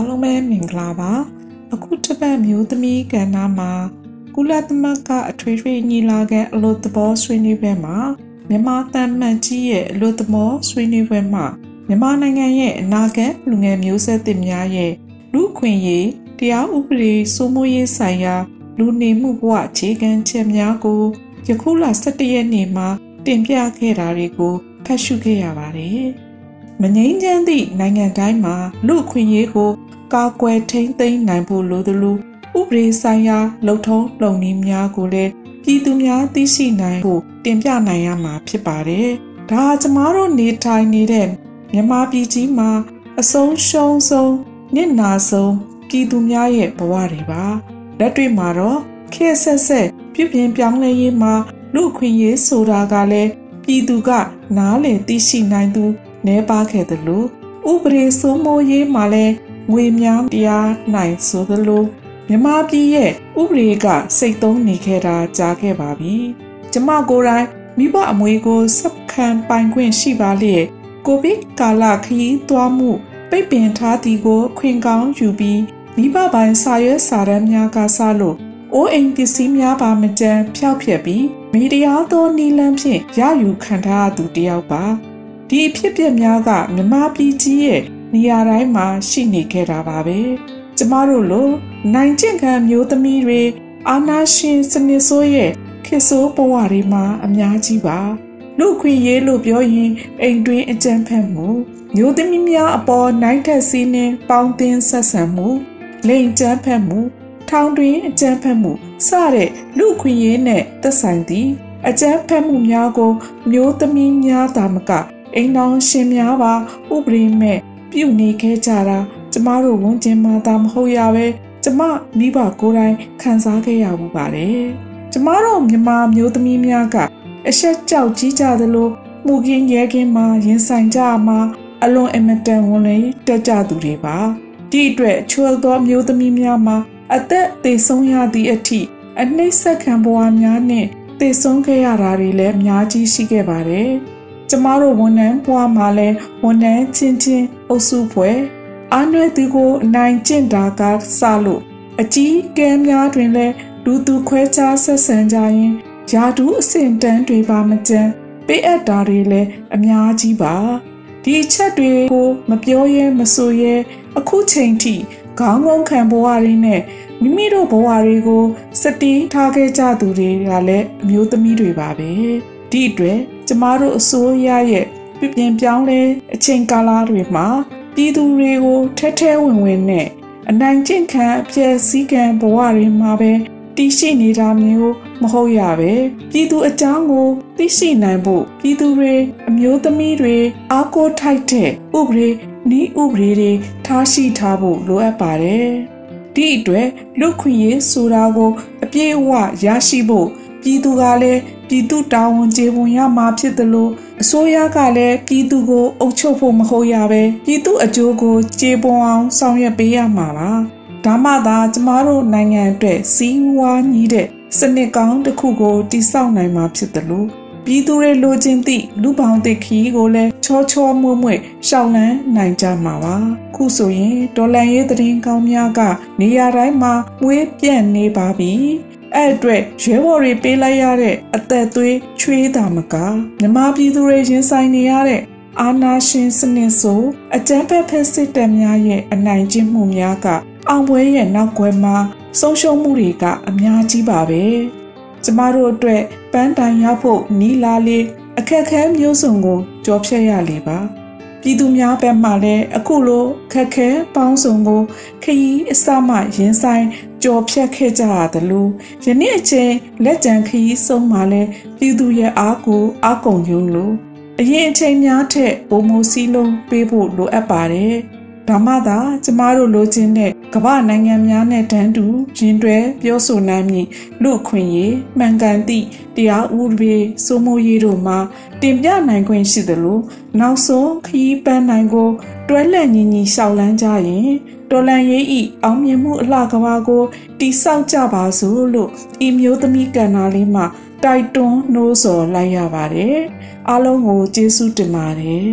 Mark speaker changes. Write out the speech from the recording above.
Speaker 1: အားလုံးပဲမင်္ဂလာပါအခုတစ်ပတ်မျိုးသမီးကဏ္ဍမှာကုလသမဂ္ဂအထွေထွေညီလာခံအလို့သဘောဆွေးနွေးပွဲမှာမြန်မာတန်မှန်ကြီးရဲ့အလို့သဘောဆွေးနွေးပွဲမှာမြန်မာနိုင်ငံရဲ့အနာဂတ်လူငယ်မျိုးဆက်သစ်များရဲ့လူခွင့်ရေးတရားဥပဒေစိုးမိုးရေးဆိုင်ရာ လူနေမှုဘဝအခြေခံချက်များကိုယခုလ17ရက်နေ့မှာတင်ပြခဲ့တာတွေကိုဖတ်ရှုခဲ့ရပါတယ်။မငိမ့်ချမ်းသည့်နိုင်ငံတိုင်းမှာလူခွင့်ရေးကို ကာကွယ်ထိန်းသိမ်းနိုင်ဖို့လိုသလိုဥပဒေဆိုင်ရာလုံထုံးလုံနည်းများကိုလည်းပြည်သူများသိရှိနိုင်ဖို့တင်ပြနိုင်ရမှာဖြစ်ပါတယ်။ဒါကျမတို့နေထိုင်နေတဲ့မြန်မာပြည်ကြီးမှာအဆုံးရှုံးဆုံးနစ်နာဆုံးပြည်သူများရဲ့ဘဝတွေပါ။လက်တွေ့မှာတော့ခေတ်ဆက်ဆက်ပြုပြင်ပြောင်းလဲရေးမှာလူခွင့်ရေးဆိုတာကလည်းပြည်သူကနားလည်သိရှိနိုင်သူနှဲပါခဲ့တယ်လို့ဥပဒေစိုးမိုးရေးမှာလည်း ငွေများတရားနိုင်ဆိုသလိုမြမပြည်ရဲ့ဥပဒေကစိတ်သုံးနေခဲ့တာကြားခဲ့ပါပြီ။ကျမကိုယ်တိုင်မိဘအမွေကိုစပ်ခံပိုင်ခွင့်ရှိပါလျက်ကိုဗစ်ကာလခရီးသွားမှုပိတ်ပင်ထားသည်ကိုခွင့်ကောင်းယူပြီးမိဘပိုင်စာရွက်စာတမ်းများကစလို့အိုးအိမ်ပစ္စည်းများပါမကြမ်းဖျောက်ဖျက်ပြီးမိတရားသောနီလန်းဖြင့်ရယူခံထားသူတယောက်ပါဒီအဖြစ်ပြက်များကမြမပြည်ကြီးရဲ့ နေရာတိုင်းမှာရှိနေခဲ့တာပါပဲကျမတို့လိုနိုင်ကျင့်ခံမျိုးသမီးတွေအာနာရှင်စနစ်ဆိုးရဲ့ခေဆိုးဘဝတွေမှာအများကြီးပါလူခွင့်ရေးလို့ပြောရင်အိမ်တွင်းအကြံဖက်မှုမျိုးသမီးများအပေါ်နိုင်ထက်စီးနှင်းပေါင်းတင်ဆက်ဆံမှုလိန်ကြမ်းဖက်မှုထောင်တွင်အကြမ်းဖက်မှုစတဲ့လူခွင့်ရေးနဲ့သက်ဆိုင်သည့်အကြမ်းဖက်မှုများကို မျိုးသမီးများသာမကအိမ်တော်ရှင်များပါဥပဒေမဲ့ ပြုနေခဲ့ကြတာကျမတို့ဝန်ကျင်မှသာမဟုတ်ရပဲကျမမိဘကိုယ်တိုင်ခံစားခဲ့ရမှုပါတယ်ကျမတို့မြန်မာမျိုးသမီးများကအဆက်ကြောက်ကြီးကြသလိုမှုကင်းရဲကင်းမှာရင်ဆိုင်ကြမှာအလွန်အမတန်ဝန်လေးတက်ကြသူတွေပါဒီအတွက်ချွဲသောမျိုးသမီးများမှာအသက်သေဆုံးရသည့်အထိအနှိမ့်ဆက်ခံဘဝများနဲ့သေဆုံးခဲ့ရတာတွေလည်းအများကြီးရှိခဲ့ပါတယ်။ ကျမတို့ဝန်ထမ်းဘဝမှာလည်းဝန်ထမ်းချင်းချင်းအုပ်စုဖွဲ့အားနွယ်သူကိုအနိုင်ကျင့်တာကစလို့အကြီးကဲများတွင်လည်းလူသူခွဲခြားဆက်ဆံကြရင်ယာတူးအဆင့်တန်းတွေပါမကြမ်းပေးအပ်တာတွေလည်းအများကြီးပါဒီချက်တွေကိုမပြောရဲမဆိုရဲအခုချိန်ထိခေါင်းငုံခံဘဝတွေနဲ့မိမိတို့ဘဝတွေကိုစတီးထားခဲ့ကြသူတွေကလည်းအမျိုးသမီးတွေပါပဲ ဒီအတွက်ကျမတို့အစိုးရရဲ့ပြပြင်းပြောင်းလဲအချိန်ကာလတွေမှာပြည်သူတွေကိုထဲထဲဝင်ဝင်နဲ့အနိုင်ကျင့်ခံအပြည့်စည်းကံဘဝတွေမှာပဲတည်ရှိနေတာမျိုးမဟုတ်ရပဲပြည်သူအကြောင်းကိုသိရှိနိုင်ဖို့ပြည်သူတွေအမျိုးသမီးတွေအားကိုးထိုက်တဲ့ဥပဒေဤဥပဒေတွေထားရှိထားဖို့လိုအပ်ပါတယ်ဒီအတွက်လူခွင့်ရေးဆိုတာကိုအပြည့်အဝရရှိဖို့ ပြည်သူကလည်းပြည်သူတာဝန်ကျေပွန်ရမှာဖြစ်တယ်လို့အစိုးရကလည်းပြည်သူကိုအုပ်ချုပ်ဖို့မဟုတ်ရပဲပြည်သူအကျိုးကိုကျေပွန်အောင်ဆောင်ရွက်ပေးရမှာပါဒါမှသာကျမတို့နိုင်ငံအတွက်စီးပွားညီးတဲ့စနစ်ကောင်းတစ်ခုကိုတည်ဆောက်နိုင်မှာဖြစ်တယ်လို့ ပြည်သူတွေလိုချင်သည့်လူပေါင်းသစ်ခီးကိုလည်းချောချောမွေ့မွေ့ရှောင်လန်းနိုင်ကြမှာပါခုဆိုရင်ဒေါ်လန်ရေးသတင်းကောင်းများကနေရာတိုင်းမှာဝေးပြန့်နေပါပြီအဲ့အတွက်ရဲဘော်တွေပေးလိုက်ရတဲ့အသက်သွေးချွေးတာမကမြမပြည်သူတွေရင်ဆိုင်နေရတဲ့အာနာရှင်စနစ်ဆိုအကြမ်းဖက်ဖက်စစ်တပ်များရဲ့အနိုင်ကျင့်မှုများကအောင်ပွဲရဲ့နောက်ွယ်မှာဆုံးရှုံးမှုတွေကအများကြီးပါပဲ ကျမတို့အတွက်ပန်းတိုင်ရောက်ဖို့နီးလာလေအခက်ခဲမျိုးစုံကိုကြောဖြတ်ရလေပါပြည်သူများဘက်မှလည်းအခုလိုခက်ခဲပေါင်းစုံကိုခရီးအစမှရင်ဆိုင်ကြော်ဖြတ်ခဲ့ကြရတယ်လို့ယနေ့အချိန်လက်ကျန်ခရီးဆုံးမှလည်းပြည်သူရဲ့အားကိုအကုန်ယုံလို့အရင်အချိန်များထက်ပုံမစည်းလုံးပေးဖို့လိုအပ်ပါတယ် ဒါမှသာကျမတို့လိုချင်တဲ့ကမ္ဘာနိုင်ငံများနဲ့တန်းတူရင်တွဲပြောဆိုနိုင်မည်လူခွင့်ရေးမှန်ကန်သည့်တရားဥပဒေစိုးမိုးရေးတို့မှာတင်ပြနိုင်ခွင့်ရှိသလိုနောက်ဆုံးခရီးပန်းနိုင်ကို တွဲလက်ညီညီရှောက်လန်းကြရင်တော်လန်ရေးဤအောင်မြင်မှုအလှကဘာကိုတိဆောက်ကြပါစို့လို့ဤမျိုးသမီးကဏ္ဍလေးမှာတိုက်တွန်းနှိုးဆော်လိုက်ရပါတယ်အားလုံးကိုကျေးဇူးတင်ပါတယ်